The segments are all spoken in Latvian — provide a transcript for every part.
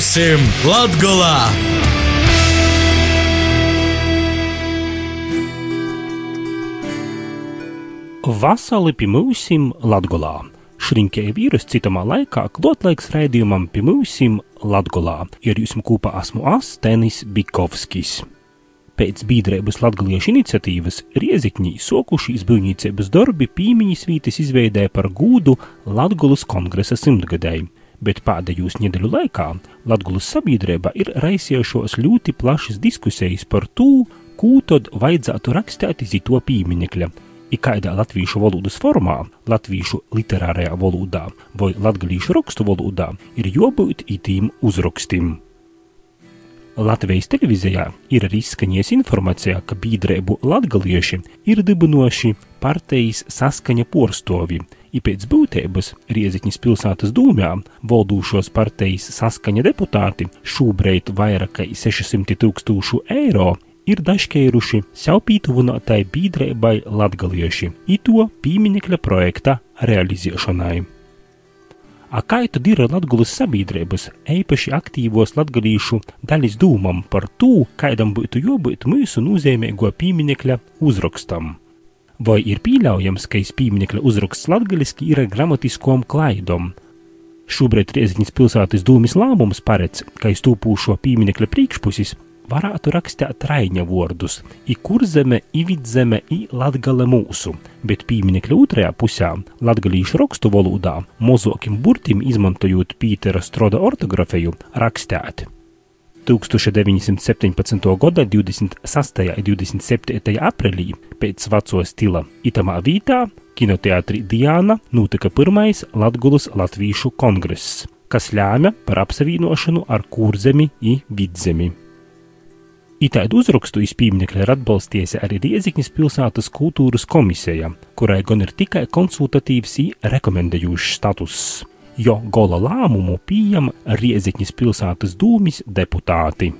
Pimūsim Latgolā! Vasali pimūsim Latgolā. Šrinkēja vīrus citamā laikā klotlaiks raidījumam pimūsim Latgolā. Ir jūs kopā esmu Astenis Bikovskis. Pēc bīdrēbas latgaliešu iniciatīvas Riezikņī sokušīs būvniecības darbi pīmiņas vītes izveidē par gūdu Latgulas kongresa simtgadēji bet pēdējos nedēļu laikā Latvijas sabiedrība ir raisījušos ļoti plašas diskusijas par to, ko tad vajadzētu rakstīt iz to pieminekļa. I kādā latviešu valodas formā, latviešu literārajā valodā vai latviešu rakstu valodā ir jābūt itīm uzrakstim. Latvijas televīzijā ir arī izskaņojusi informācija, ka biedrību latgalieši ir dibinoši partijas saskaņa porstovi, i pēc būtības Rieziņas pilsētas dūmjā valdūšos partijas saskaņa deputāti šobrīd vairāk kā 600 tūkstošu eiro ir dažkēruši sev pītuvinātai biedrībai latgalieši, i to pīminekļa projekta realizēšanai. A kā tad ir Latvijas sabiedrības, īpaši aktīvos latgadījušu daļas dūmam par to, kādam būtu jābūt mūsu nozīmīgo pieminekļa uzrakstam? Vai ir pieļaujams, ka iz pieminekļa uzraksts latgaliski ir ar gramatiskom klaidom? Šobrīd Rieziņas pilsētas dūmis lēmums paredz, ka iz tūpūšo pieminekļa priekšpusis varētu rakstīt raiņa vārdus - i kurzeme, i latgale mūsu, bet pieminekļa otrajā pusē, latgalīšu rakstu valodā, mozokim burtim izmantojot Pītera Stroda ortografiju, rakstēt. 1917. gada 26. un 27. aprīlī pēc veco stila itamā vītā kinoteātrī Diana notika pirmais Latgulas Latvīšu kongress, kas ļāma par apsavienošanu ar kurzemi un vidzemi. Itāļu uzrakstu iz pieminekļa ir atbalstījusi arī Riezikņas pilsētas kultūras komisija, kurai gan ir tikai konsultatīvs un rekomendējošs status, jo gola lēmumu pieņem Riezikņas pilsētas dūmis deputāti.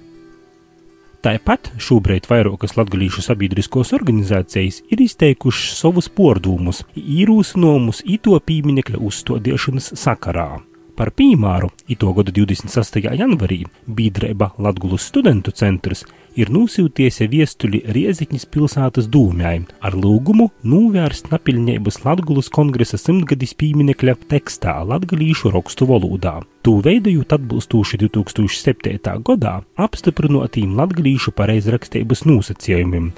Tāpat šobrīd vairākas latgadījušu sabiedriskos organizācijas ir izteikušas savus pordūmus, īrūsinomus ito pieminekļa uzstādīšanas sakarā. Par piemēru, ito gada 26. janvarī biedrība Latgulas studentu centrs ir nosūtījusi viestuļi Riezikņas pilsētas dūmai ar lūgumu novērst napiļņības Latgulas kongresa simtgadis pieminekļa tekstā latgalīšu rakstu valodā. Tū veidojot atbilstoši 2007. gadā apstiprinotīm latgalīšu pareizrakstības nosacījumiem,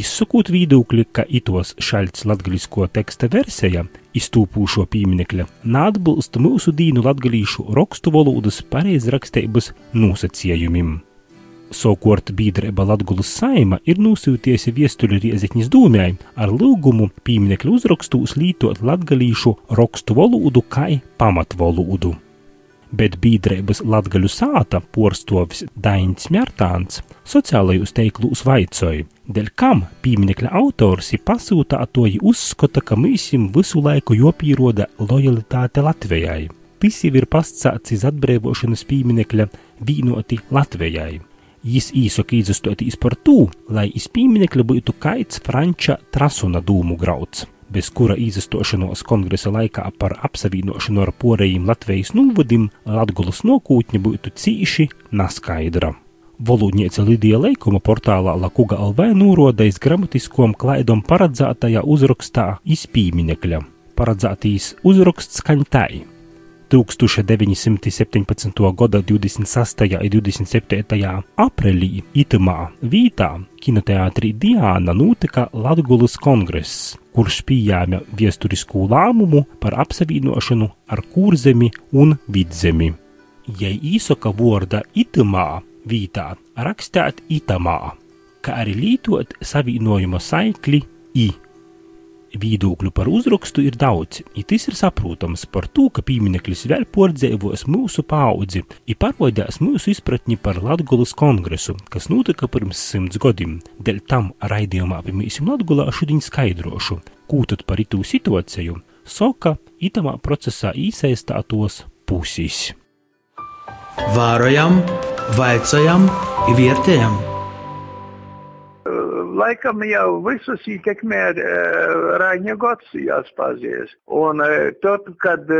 izsakot viedokli, ka itos šaļts latgalisko teksta versija iztūpūšo pieminekļa neatbilst mūsu dīnu latgalīšu rakstu valodas pareizrakstības nosacījumiem. Savukārt biedrība Latvijas saima ir nosūtījusi viestuļu Rieziņas dūmai ar lūgumu pieminekļu uzrakstos lietot latgalīšu rakstu valodu kā pamatvalodu bet biedrības Latgaļu sāta porstovis Dains Mjārtāns sociālajos teiklūs vaicoja, dēļ kam pieminekļa autors ir pasūtātoji uzskata, ka mīsim visu laiku jopīroda lojalitāte Latvijai. Tas jau ir pastsāts iz atbrīvošanas pieminekļa vīnoti Latvijai. Jis īsaka izastotīs par to, lai iz pieminekļa būtu kaits Franča Trasuna dūmu grauds bez kura izastošanos kongresa laikā par apsavienošanu ar porējiem Latvijas nūvadim Latgulas nokūtņa būtu cīši naskaidra. Volūdniece Lidija Leikuma portālā Lakuga LV nūrodais gramatiskom klaidom paredzētajā uzrakstā izpīminekļa. Paredzētīs uzraksts skaņ tai. 1917. gada 26. un 27. aprīlī itamā vītā kinoteātrī Diāna notika Latgulas kongress, kurš pieņēma viesturisku lēmumu par apsavienošanu ar kurzemi un vidzemi. Ja īsaka vārda itamā vītā rakstīt itamā, kā arī lītot savienojuma saikli i. Viedokļu par uzrakstu ir daudz, un tas ir saprotams par to, ka piemineklis vēl pordzēvos mūsu paudzi, un parodās mūsu izpratni par Latgulas kongresu, kas notika pirms simts gadiem. Dēļ tam raidījumā pirmīsim Latgulā šodien skaidrošu, ko tad par itu situāciju soka itamā procesā īsaistātos pusis. Vārojam, vaicājam, vērtējam! laikam jau visus ietekmē uh, Raņa Gots jāspāzies. Un uh, tad, kad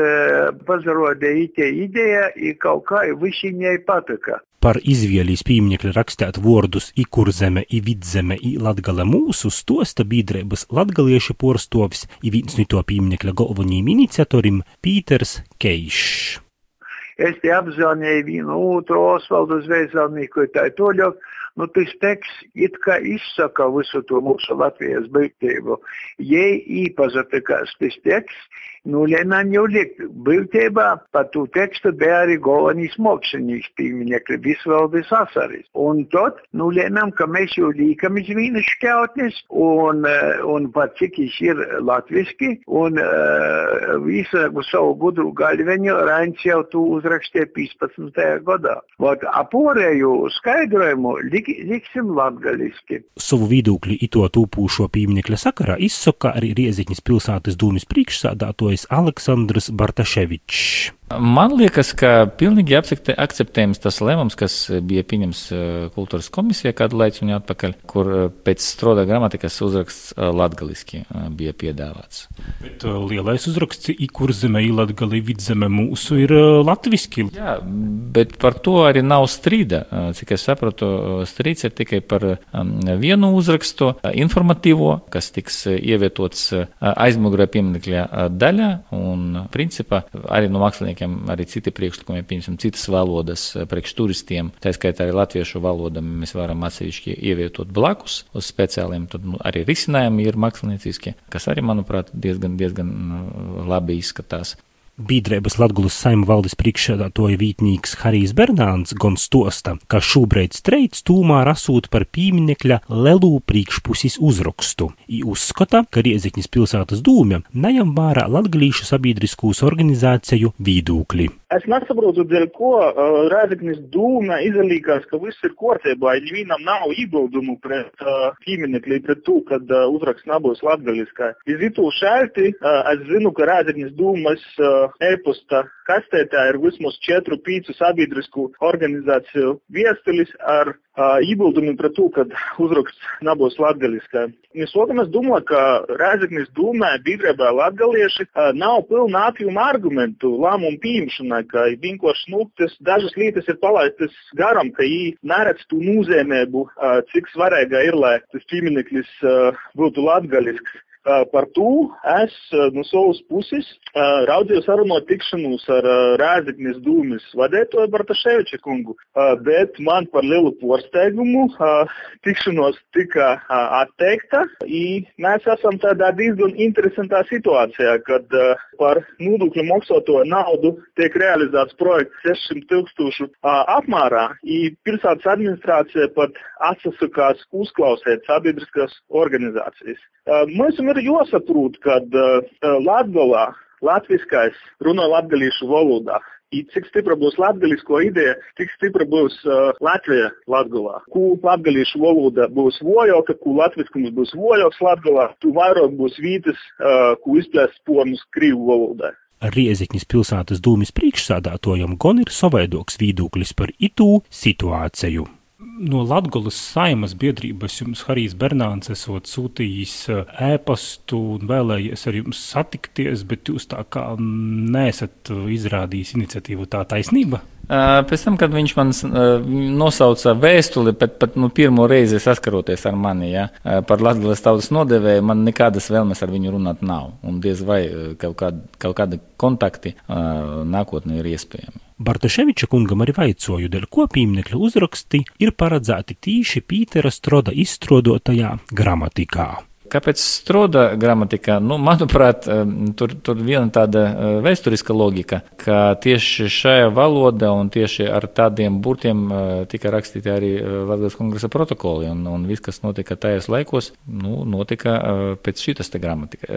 pazarodēja ītie ideja, kaut kā višiņai patika. Par izvēlīs pīmņekļa rakstēt vārdus i kurzeme, i vidzeme, i latgale mūsu stosta biedrības latgaliešu porstovis i viens no to pīmņekļa galvenajiem iniciatorim Pīters Keišs. Es te apzvanīju vienu otru Osvaldu zvejzalnieku, tā ir toļok, nu tas teksts it kā izsaka visu to mūsu Latvijas būtību. Jei īpazatikās tas teksts, nu Lenan jau liek būtībā par to tekstu bija arī galvenais mākslinieks pieminekļi Visvaldis Asaris. Un tad, nu Lenam, ka mēs jau līkam iz vīnas šķautnes, un, un pat cik viņš ir latviski, un uh, visu savu gudru galveņu Rains jau tu uzrakstīja 15. gadā. Vot apārēju skaidrojumu lik, liksim latgaliski. Savu viedokli ito tūpūšo pieminekļa sakarā izsaka arī Rieziņas pilsētas dūmis priekšsādātoja gatavojas Aleksandrs Bartaševičs. Man liekas, ka pilnīgi akceptējams tas lēmums, kas bija pieņems kultūras komisijā kādu laiku atpakaļ, kur pēc stroda gramatikas uzraksts latgaliski bija piedāvāts. Bet lielais uzraksts ikurzeme, latgali, vidzeme mūsu ir latviski. Jā, bet par to arī nav strīda. Cik es sapratu, strīds ir tikai par vienu uzrakstu, informatīvo, kas tiks ievietots aizmugurē pieminekļa daļā, un principā arī no māksliniekiem cilvēkiem arī citi priekšlikumi, piemēram, citas valodas eh, priekš turistiem, tā skaitā arī latviešu valoda mēs varam atsevišķi ievietot blakus uz speciāliem, tad nu, arī risinājumi ir mākslinieciski, kas arī, manuprāt, diezgan, diezgan eh, labi izskatās. Bīdrēbas Latgulas saima valdes priekšsēdātoja vītnīgs Harijs Bernāns gon stosta, ka šobrīd streits tūmā rasūt par pīminekļa lelū priekšpusis uzrakstu. I uzskata, ka Riezekņas pilsētas dūmja nejam vārā latgalīšu sabiedriskūs organizāciju vīdūkļi. Es nesaprotu, dēļ ko uh, Rēzeknis dūme izalīkās, ka viss ir kārtībā, ja viņam nav iebildumu pret uh, pieminekļi, pret to, kad uh, uzraksts nebūs latgaliskā. Izitu šērti, uh, es zinu, ka Rēzeknis dūmas uh, e-posta kastētā ir vismaz 4-5 sabiedrisku organizāciju viestulis ar iebildumiem pret to, ka uzraksts nebūs latgaliskā. Mēs domāju, ka Rēzeknis dūmē biedrībā latgalieši nav pilna apjoma argumentu lēmumu pieņemšanai ka vienkārši nu, dažas lietas ir palaistas garam, ka viņi neredz to nozīmību, cik svarīga ir, lai tas piemineklis būtu latgaļisks. Par to es no savas puses raudzījos sarunot tikšanos ar Rēzeknes dūmis vadētoju Bartaševiča kungu, bet man par lielu porsteigumu tikšanos tika atteikta. Mēs esam tādā diezgan interesantā situācijā, kad par nodokļu maksāto naudu tiek realizēts projekts 600 tūkstošu apmērā. Pilsētas administrācija pat atsasakās uzklausīt sabiedriskās organizācijas. Mums ir jāsaprot, ka Latvijā latviskais runā latgalīšu valodā. I cik stipra būs latgalisko ideja, tik stipra būs uh, Latvija latgalā. Kū latgalīšu valoda būs vojoka, kū latviskums būs vojoks latgalā, tu vairāk būs vītas, uh, kū izplēst spornus krīvu valodā. Riezikņas pilsētas dūmis priekšsādātojam gan ir savaidoks vīdūklis par itū situāciju no Latvijas saimas biedrības jums Harijs Bernāns esot sūtījis ēpastu un vēlējies ar jums satikties, bet jūs tā kā nesat izrādījis iniciatīvu tā taisnība? Pēc tam, kad viņš man nosauca vēstuli, pat, pat nu, pirmo reizi saskaroties ar mani ja, par Latvijas tautas nodevēju, man nekādas vēlmes ar viņu runāt nav. Un diez vai kaut, kād, kaut kādi kontakti nākotnē ir iespējami. Bartaševiča kungam arī vaicoju, dēļ ko pīmnekļa uzraksti ir paredzēti tīši Pītera Stroda izstrādotajā gramatikā. Kāpēc stroda gramatikā? Nu, manuprāt, tur, tur viena tāda e, vēsturiska loģika, ka tieši šajā valodā un tieši ar tādiem burtiem e, tika rakstīti arī Latvijas kongresa protokoli, un, un viss, kas notika tajos laikos, nu, notika pēc gramatika,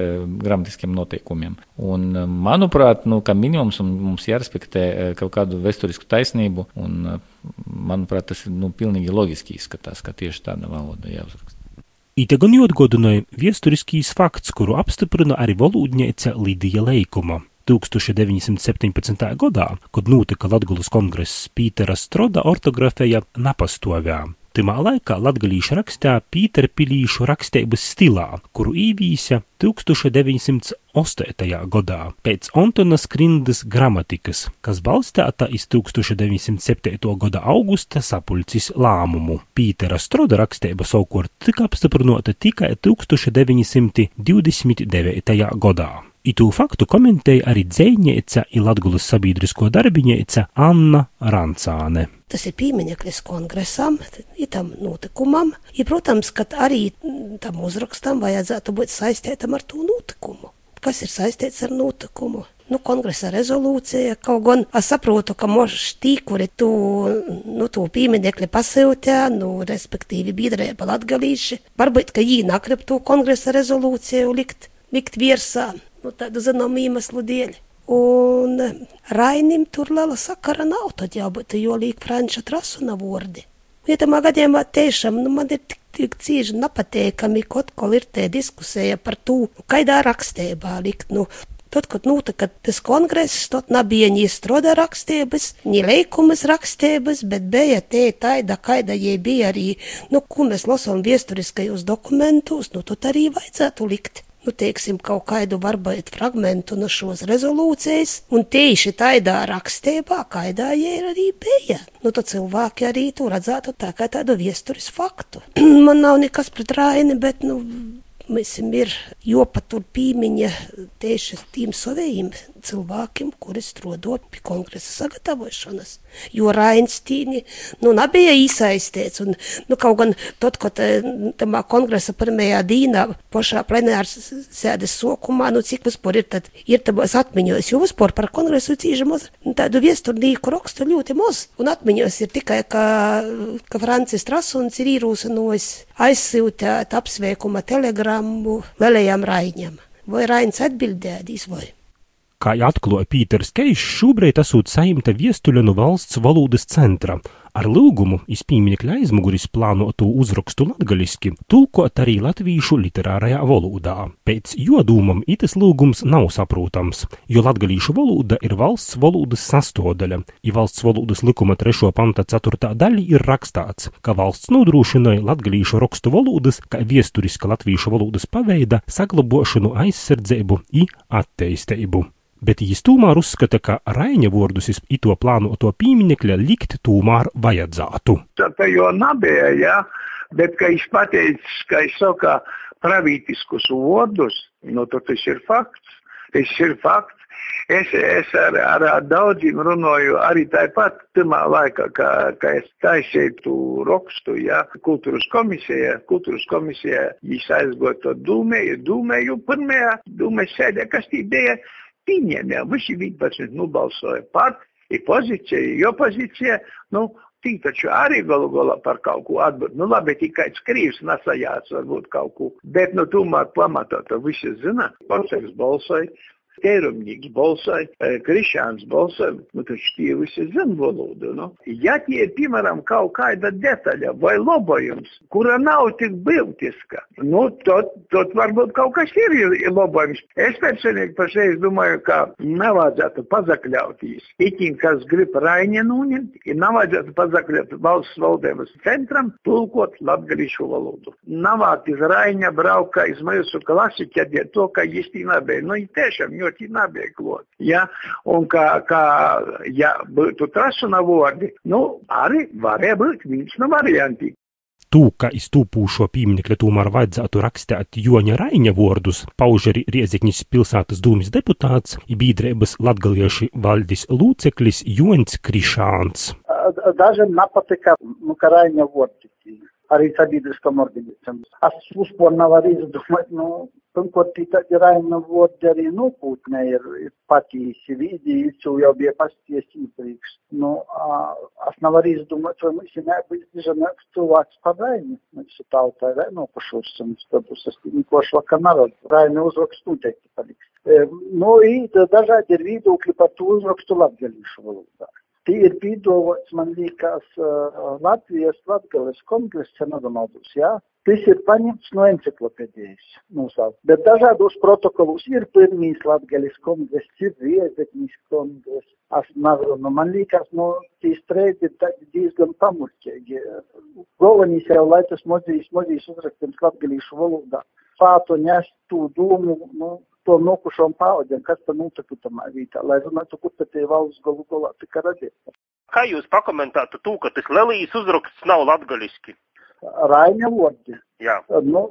gramatiskiem noteikumiem. Un, manuprāt, nu, minimums mums jārespektē kaut kādu vēsturisku taisnību, un, manuprāt, tas ir nu, pilnīgi loģiski izskatās, ka tieši tāda valoda jāuzraksta. Ite gan atgādināja vēsturiskīs fakts, kuru apstiprina arī valodniece Lidija Leikuma. 1917. gadā, kad notika Latvijas kongress Pītera Stroda ortografēja napastovē. Timā laikā latgalīši rakstā Pīterpilīšu raksteibas stilā, kuru īvīsa 1908. gadā pēc Antona Skrindas gramatikas, kas balstīta iz 1907. gada augusta sapulcis lēmumu. Pītera Stroda raksteiba savukārt tika apstiprināta tikai 1929. gadā. Itū faktu komentēja arī dzēņēca i Latgulas sabiedrisko darbiņēca Anna Rancāne. Tas ir piemineklis kongresam, itam notikumam, ja, protams, ka arī tam uzrakstam vajadzētu būt saistītam ar to notikumu. Kas ir saistīts ar notikumu? Nu, kongresa rezolūcija, kaut gan es saprotu, ka možs tī, kuri tu, nu, to pieminekli pasūtē, nu, respektīvi biedrība latgalīši, varbūt, ka jī nakrib to kongresa rezolūciju likt, likt virsā nu, tādu zināmu iemeslu dēļ. Un Rainim tur liela sakara nav, tad jābūt jolīgi franču trasu nav vordi. Vietamā gadījumā tiešām nu, man ir tik, tik cīži nepateikami, kaut ko ir te diskusija par to, nu, kaidā rakstībā likt. Nu, Tad, kad notika tas kongress, tad nebija ni stroda rakstības, ni leikumas rakstības, bet bija te taida, kaida jai bija arī, nu, ko mēs lasām viesturiskajos dokumentos, nu, tad arī vajadzētu likt nu, teiksim, kaut kādu varbūt fragmentu no šos rezolūcijas, un tieši tādā rakstībā, kādā jie arī bija. Nu, tad cilvēki arī to redzētu tā kā tādu viesturis faktu. Man nav nekas pret Raini, bet, nu, Mēs ir jopatur pīmiņa tieši tiem saviem cilvēkiem, kuri strādāja pie kongresa sagatavošanas. Jo Rainstīni nu, nebija iesaistīts. Un, nu, kaut gan tad, kad tamā kongresa pirmajā dīnā, pašā plenāras sēdes sokumā, nu, cik vispār ir, tad ir tabās atmiņos, jo vispār par kongresu cīži maz, tādu viesturnīku rakstu ļoti maz. Un atmiņos ir tikai, ka, ka Francis Trasuns ir īrūsinojis aizsūtēt apsveikuma telegrammu Lelējam Raiņam. Vai Rains atbildēdīs vai? Kā atklāja Pīters Keišs, šobrīd esot saimta viestuļa no valsts valodas centra, ar lūgumu izpīminekļa aizmuguris plānotu uzrakstu latgaliski, tulkot arī latvīšu literārajā valodā. Pēc jodūmam itas lūgums nav saprotams, jo latgalīšu valoda ir valsts valodas sastodaļa, ja valsts valodas likuma 3. panta 4. daļa ir rakstāts, ka valsts nodrošināja latgalīšu rakstu valodas, kā viesturiska latvīšu valodas paveida saglabošanu aizsardzību i atteisteibu bet tomēr uzskata, ka Raņa vārdus ito plānoto pieminekļa likt tomēr vajadzētu. Tā jau nebija, ja? bet, ka viņš pateicis, ka viņš saka pravītiskus vārdus, nu, tad tas ir fakts. Tas ir fakts. Es, es ar, ar, ar daudziem runāju arī tāpat tajā laikā, ka, ka es taisīju rakstu, ja, kultūras komisijā, kultūras komisijā, viņš aizgoja to dūmēju, dūmēju, pirmajā dūmēju sēdē, kas tī bija pieņēmām. Visi 11 nobalsoja par, ir pozīcija, ir opozīcija. Nu, Tī taču arī galu galā par kaut ko atbild. Nu, labi, tikai skrīvs nesajāts varbūt kaut ko. Bet, nu, tomēr pamatā to visi zina. Paceks balsoja, Tērumnieks balsoja, Krišāns balsoja, nu taču tie visi zina valodu. Nu. Ja tie piemēram, kaut kāda detaļa vai lobojums, kura nav tik būtiska, nu, tad, tad varbūt kaut kas ir, lobojums. Es personīgi pašreiz domāju, ka nevajadzētu pazakļauties. Itim, kas grib Raņenu uņemt, nevajadzētu pazakļaut valsts valdības centram, tulkot latgalīšu valodu. Navāt iz Raņa brauka iz mūsu klasi, kad ir to, ka īsti nebija. Nu, tiešām, ļoti nabieglot. Ja? Un kā, kā ja būtu trasuna vārdi, nu, arī varēja būt viens no variantiem. Tū, ka iztūpūšo pieminekļa tomēr vajadzētu rakstīt Joņa Raiņa vārdus, pauž arī Riezikņas pilsētas dūmis deputāts, biedrības latgalieši valdis lūceklis Joņs Krišāns. Dažiem nepatika, nu, ka Raiņa vārdi arī sabiedriskam organizācijām. Es vispār nevaru izdomāt, nu, pirmkārt, tādi raina vārdi arī nopūtnē ir, ir patīsi vīdi, jau jau bija pasties īpriekš. Nu, es nevaru izdomāt, vai mums ir nebūtu žanāks cilvēks par raini. Mēs ir tautai rainopušos, un tad es neko švakar nevaru. Raini uzrakstu noteikti paliks. Nu, i dažādi ir viedokļi par to uzrakstu latgalīšu valodā. Tie ir pīdolots, man liekas, uh, Latvijas Latgales kongress, ja nedomādus, jā. Tas ir paņemts no enciklopēdijas nosaukt. Bet dažādos protokolos ir pirmīs Latgales kongress, ir Riezeknis kongress. Es nevaru, nu man liekas, nu, tie streidi ir diezgan pamurķīgi. Galvenīs jau, lai tas mozīs, mozīs uzrakstams latgalīšu valodā. Fātu ņest tū domu, nu, to nokušām paudzēm, kas tad notika tamā vietā, lai runātu, kur tad tie valsts galu galā tika radīta. Kā jūs pakomentētu to, ka tas Lelijas uzraksts nav latgaliski? Raņa vārdi. Jā. Nu,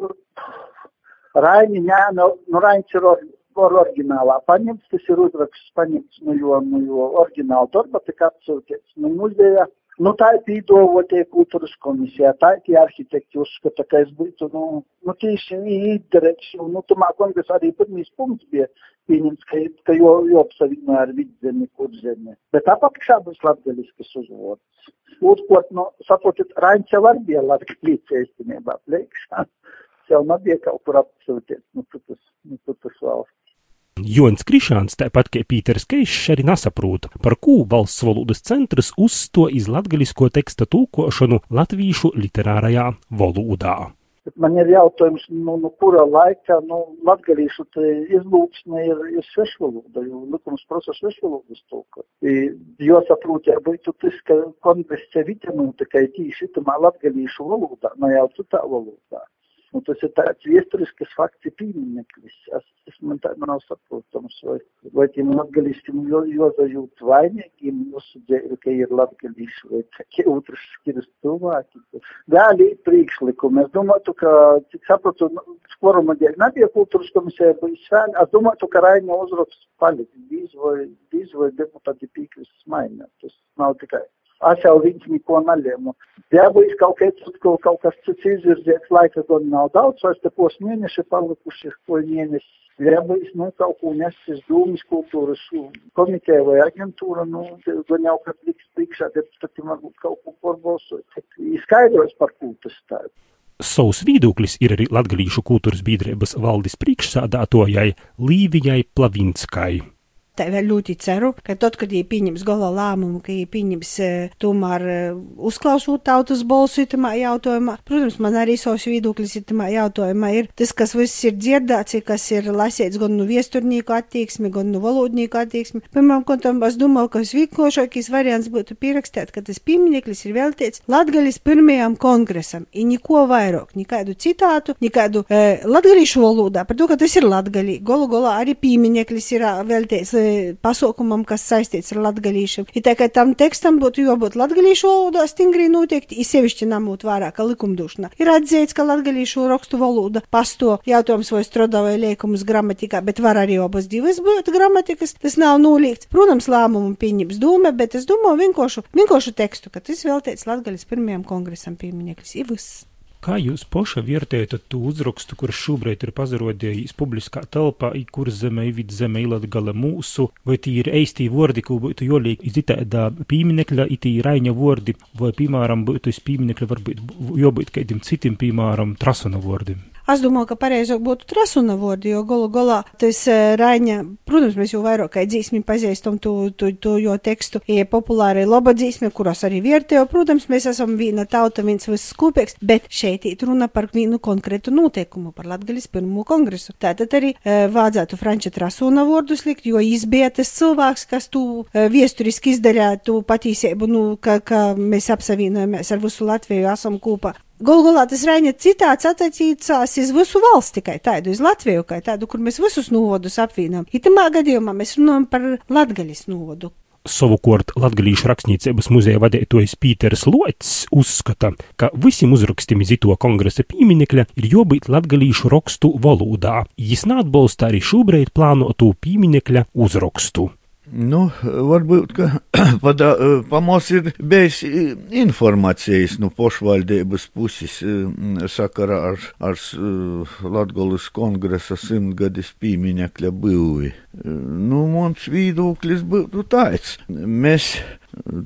Raņa, jā, nu, nu Raņš ir or, or oriģinālā paņemts, tas ir uzraksts paņemts no jo, no jo oriģināla darba, tik atsūtīts no muzeja. Nu, tā ir pīdovotie kultūras komisijā, tā ir tie arhitekti uzskata, ka es būtu, nu, nu tieši īdereks, un, nu, tomā kongresa arī pirmīs punkts bija pieņemts, ka, ka jo, jopsaviņo ar vidzemi, kurzemi. Bet apakšā būs latgaļiskas uzvods. Otrkārt, nu, saprotat, Raņķa var bija latgaļīts īstenībā, plēkšā. Jau nebija kaut kur apsūties, nu, tas, nu, tas valsts. Jons Krišāns, tāpat kā Pīters Keišs, arī nesaprota, par ko valsts valodas centrs uzsto iz latgalisko teksta tūkošanu latvīšu literārajā valodā. Man ir jautājums, nu, nu kura laika, nu, latgalīšu izlūksne ir, ir svešvaloda, jo likums prasa svešvalodas tulka. Jo saprot, ja būtu tas, ka kongress sevi nu, tikai tīši tamā latgalīšu valodā, no jau citā valodā. Nu, tas ir tāds vēsturisks fakts, ir piemineklis. Es, es man tā nav saprotams, vai, vai tiem latgalīšiem jāzajūt vainīgiem mūsu dzēru, ka ir latgalīši, vai takie otrs skiras cilvēki. Vēl ir priekšlikumi. Es domāju, ka, cik saprotu, skvoruma dēļ nebija kultūras komisija, bija svēni. Es domāju, ka Raina uzraksts paliks. Dīz vai, dīz vai deputāti pīkris maina. Tas nav tikai es jau viņš neko nelēmu. Ja būs kaut, kāds, kaut kas cits izvirzīts, laika gan nav daudz, vairs te pos mēneši palikuši, ko mēneši. Ja būs, nu, kaut ko nesis dūmis kultūras komiteja vai aģentūra, nu, gan jau, kad liks priekšā, tad varbūt kaut ko porbalsot. Izskaidros, par ko tas tā. Savs viedoklis ir arī Latgalīšu kultūras biedrības valdes priekšsādātojai Līvijai Plavinskai. Vēl ļoti ceru, ka tad, kad viņi pieņems galā lēmumu, ka viņi pieņems tomēr uzklausot tautas balsu itamā jautājumā, protams, man arī savs viedoklis itamā jautājumā ir tas, kas viss ir dzirdēts, kas ir lasīts gan no viesturnieku attieksmi, gan no valodnieku attieksmi. Pirmām kontam, es domāju, ka visvīkošākais variants būtu pierakstīt, ka tas piemineklis ir veltīts Latgalis pirmajam kongresam, i neko vairāk, nekādu citātu, nekādu e, latgalīšu valodā, par to, ka tas ir latgalī. Golu golā arī piemineklis ir veltīts pasaukumam, kas saistīts ar latgalīšu. Ir tā, ka tam tekstam būtu jābūt latgalīšu valodā stingri noteikti, izsevišķi namūt vērā, ka likumdošana ir atzīts, ka latgalīšu rakstu valoda pasto jautājums vai strodā vai liekumus gramatikā, bet var arī abas divas būt gramatikas. Tas nav nolīgts. Protams, lēmumu pieņems dūme, bet es domāju vienkāršu, vienkāršu tekstu, ka tas veltīts latgaļas pirmajam kongresam piemineklis. Ir viss. Kā jūs paša vērtējat to uzrakstu, kurš šobrīd ir pazarodījis publiskā telpā, kur zeme, vid zeme, ilatgala mūsu, vai tī ir eistī vordi, ko būtu jolīk iz itādā pīminekļa, itī raiņa vordi, vai, piemēram, būtu iz pīminekļa varbūt jobūt kādiem citiem, piemēram, trasuna vordim? Es domāju, ka pareizāk būtu trasuna vārdi, jo galu galā tas uh, Raņa, protams, mēs jau vairāk kā dzīsmi pazīstam to, to, to jo tekstu, ir populāri laba dzīsmi, kuras arī vērtējo. Protams, mēs esam viena tauta, viens viss kopīgs, bet šeit ir runa par vienu konkrētu noteikumu, par Latgaļas pirmo kongresu. Tātad arī uh, vajadzētu Franča trasuna vārdus likt, jo izbija tas cilvēks, kas tu uh, viesturiski izdarīja tu patīsību, nu, ka, ka mēs apsavienojamies ar visu Latviju, esam kopā. Golgolā tas Raņa citāts attiecās uz visu valsts, tikai tādu, uz Latviju, kā tādu, kur mēs visus novadus apvienam. Itamā gadījumā mēs runājam par latgaļas novadu. Savukārt Latvijas rakstniecības muzeja vadītājs Pīters Loits uzskata, ka visiem uzrakstiem iz to kongresa pieminekļa ir jābūt latgalīšu rakstu valodā. Jis neatbalsta arī šobrīd plānotu pieminekļa uzrakstu. Nu, varbūt, ka padā, pamos ir bijis informācijas no nu, pašvaldības puses sakarā ar, ar Latgolas kongresa simtgadis pīmiņekļa būvi. Nu, mums viedoklis būtu tāds. Mēs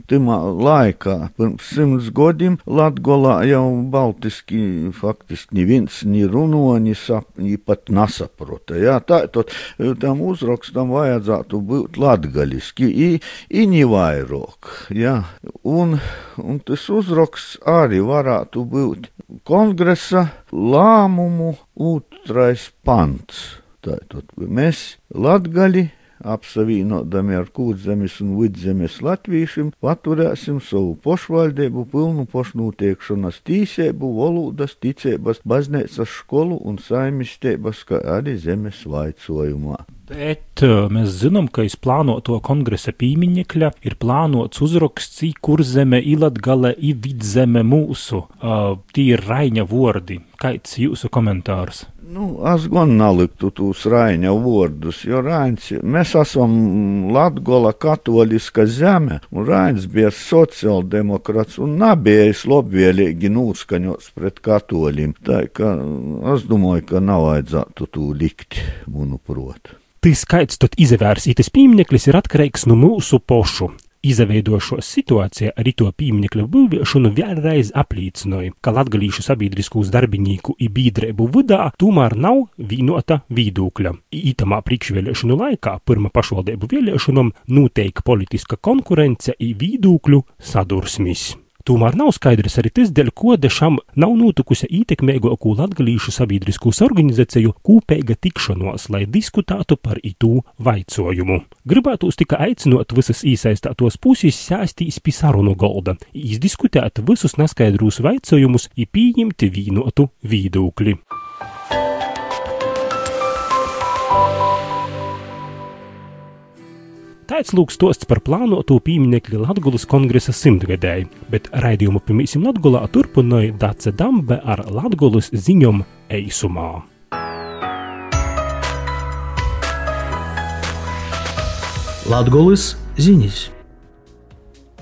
Timā laikā, pirms simts gadiem, Latgolā jau baltiski faktiski neviens ni runo, ni, sap, ni pat nesaprota. Jā, tā, tad tam uzrakstam vajadzētu būt latgaliski, i, nevairāk. Un, un tas uzraksts arī varētu būt kongresa lēmumu otrais pants. Tātad mēs latgali apsavienodami ar kūdzemes un vidzemes latviešiem, paturēsim savu pošvaldību pilnu pošnūtiekšanas tīsēbu, valodas, ticības, baznīcas skolu un saimistības, kā arī zemes vaicojumā. Bet mēs zinām, ka iz plānoto kongresa pīmiņekļa ir plānots uzraksts, kur zeme ilatgale i vidzeme mūsu. Uh, tie ir Raiņa vordi. Kāds jūsu komentārs? Nu, es gan neliktu tos Raiņa vārdus, jo Raiņš, mēs esam Latgola katoliska zeme, un Raiņš bija sociāldemokrāts un nebija labvēlīgi nūskaņots pret katoļiem. Tā kā es domāju, ka nav vajadzētu to likt, manuprāt. Tas skaits tad izvērs, tas piemineklis ir atkarīgs no mūsu pošu. Izveidošos situācija arī to pieminekļa būvēšanu vēlreiz apliecināja, ka latgalīšu sabiedriskos darbinieku i bīdrēbu vidā tomēr nav vienota viedokļa. Ītamā priekšvēlēšanu laikā pirma pašvaldību vēlēšanām noteikti politiska konkurence i viedokļu sadursmis. Tomēr nav skaidrs arī tas, dēļ ko dešam nav notikusi ietekmīgāko latgalīšu sabiedriskos organizāciju kopīga tikšanos, lai diskutētu par itū vaicojumu. Gribētos tikai aicinot visas iesaistītos puses sēstīs pie sarunu golda, izdiskutēt visus neskaidrus vaicojumus un pieņemt vienotu Tāds lūk stosts par plānoto pieminekļa Latgulas kongresa simtgadēji, bet raidījumu pirmīsim Latgulā turpināja Dace Dambe ar Latgulas ziņom eisumā. Latgulas ziņas.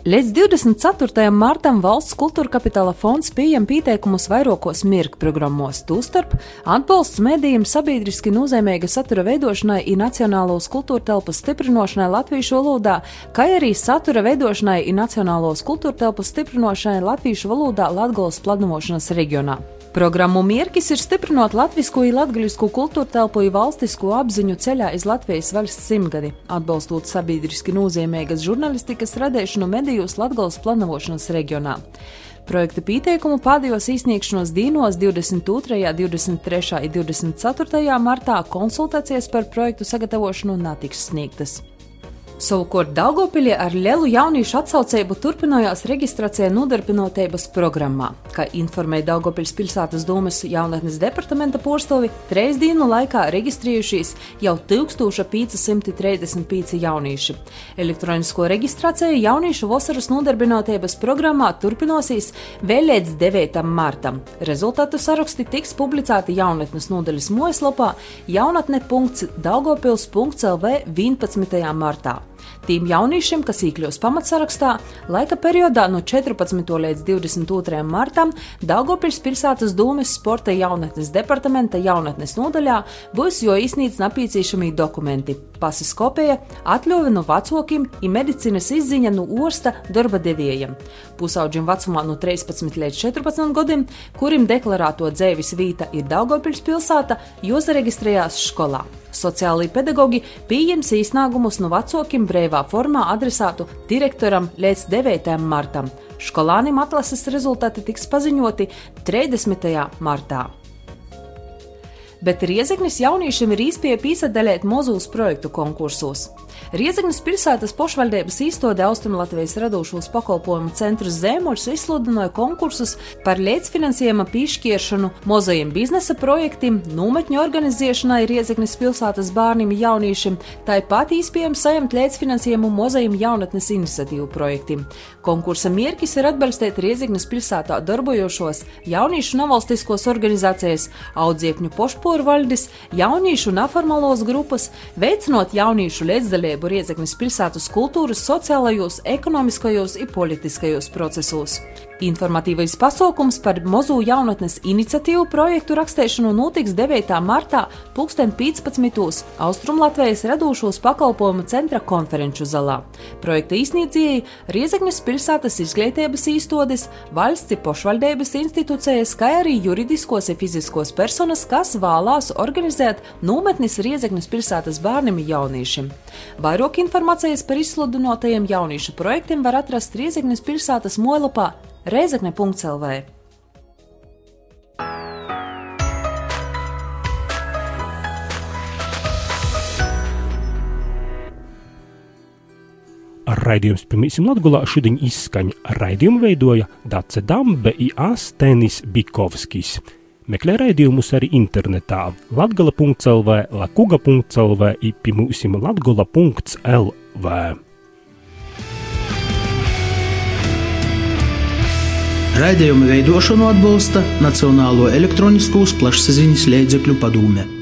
Līdz 24. martam valsts kultūra kapitāla fonds pieņem pieteikumus vairākos mirkļu programmos, tostarp atbalsts medijiem sabiedriski nozīmīga satura veidošanai un nacionālos kultūra telpas stiprināšanai latviešu valodā, kā arī satura veidošanai un nacionālos kultūra telpas stiprināšanai latviešu valodā Latgolas planošanas reģionā. Programmu mērķis ir stiprināt latvisko un latgaļisku kultūra telpu un valstisko apziņu ceļā iz Latvijas valsts simtgadi, atbalstot sabiedriski nozīmīgas žurnālistikas radīšanu medijos Latgales planošanas reģionā. Projekta pieteikumu pēdējos izsniegšanos dienos 22., 23. un 24. martā konsultācijas par projektu sagatavošanu netiks sniegtas. Savukārt Daugopilī ar lielu jauniešu atsaucību turpinājās reģistrācija nodarbinotības programmā. Kā informēja Daugopils pilsētas domas jaunatnes departamenta porstovi, trīs dienu laikā reģistrējušies jau 1535 jaunieši. Elektronisko reģistrāciju jauniešu vasaras nodarbinotības programmā turpināsies vēl līdz 9. martam. Rezultātu saraksti tiks publicēti jaunatnes nodaļas mājaslapā jaunatne.daugopils.lv 11. martā. Tiem jauniešiem, kas iekļūs pamatsarakstā, laika periodā no 14. līdz 22. martam Daugopils pilsētas dūmes sporta jaunatnes departamenta jaunatnes nodaļā būs jo iznīc nepieciešamie dokumenti - pasis kopija, atļauja no vecākiem un medicīnas izziņa no orsta darba devējiem. Pusauģim vecumā no 13 līdz 14 gadiem, kurim deklarēto dzēvis vīta ir Daugopils pilsēta, jūs reģistrējās skolā. Sociālai pedagoģi pieņems iznākumus no vecākiem brīvā formā adresātu direktoram līdz 9. martam. Skolānim atlases rezultāti tiks paziņoti 30. martā. Bet Riezeknis jauniešiem ir īspēja piesaistīt mozus projektu konkursos. Riezeknis pilsētas pašvaldības īstode Austrumlatvijas radošos pakalpojumu centrs Zēmoļs izsludināja konkursus par līdzfinansējuma piešķiršanu mozajiem biznesa projektiem, nometņu organizēšanai Riezeknis pilsētas bērniem un jauniešiem, tāpat īspējams saņemt līdzfinansējumu mozajiem jaunatnes iniciatīvu projektiem. Konkursa mērķis ir atbalstīt Riezeknis pilsētā darbojošos jauniešu nevalstiskos organizācijas, audziekņu pošporvaldis, jauniešu neformālos grupas, veicinot jauniešu līdzdalību sadarbību Riedzeknis pilsētas kultūras, sociālajos, ekonomiskajos un politiskajos procesos. Informatīvais pasākums par Mozu jaunatnes iniciatīvu projektu rakstīšanu notiks 9. martā 2015. Austrumlatvijas radošos pakalpojumu centra konferenču zalā. Projekta īsniedzēji Riezekņas pilsētas izglītības īstodes, valsts pošvaldības institūcijas, kā arī juridiskos un fiziskos personas, kas vēlās organizēt nometnis Riezekņas pilsētas bērniem un jauniešiem. Vairāk informācijas par izsludinotajiem jauniešu projektiem var atrast Riezekņas pilsētas molapā Reizekne.CLV. Raidījums Pirmīsim Latgulā šodien izskaņa raidījumu veidoja Dace Dambe i Astenis Bikovskis. Meklē raidījumus arī internetā latgala.lv, lakuga.lv i pirmīsim latgula.lv. Raidījuma veidošanu atbalsta Nacionālo elektroniskos plašsaziņas līdzekļu padome.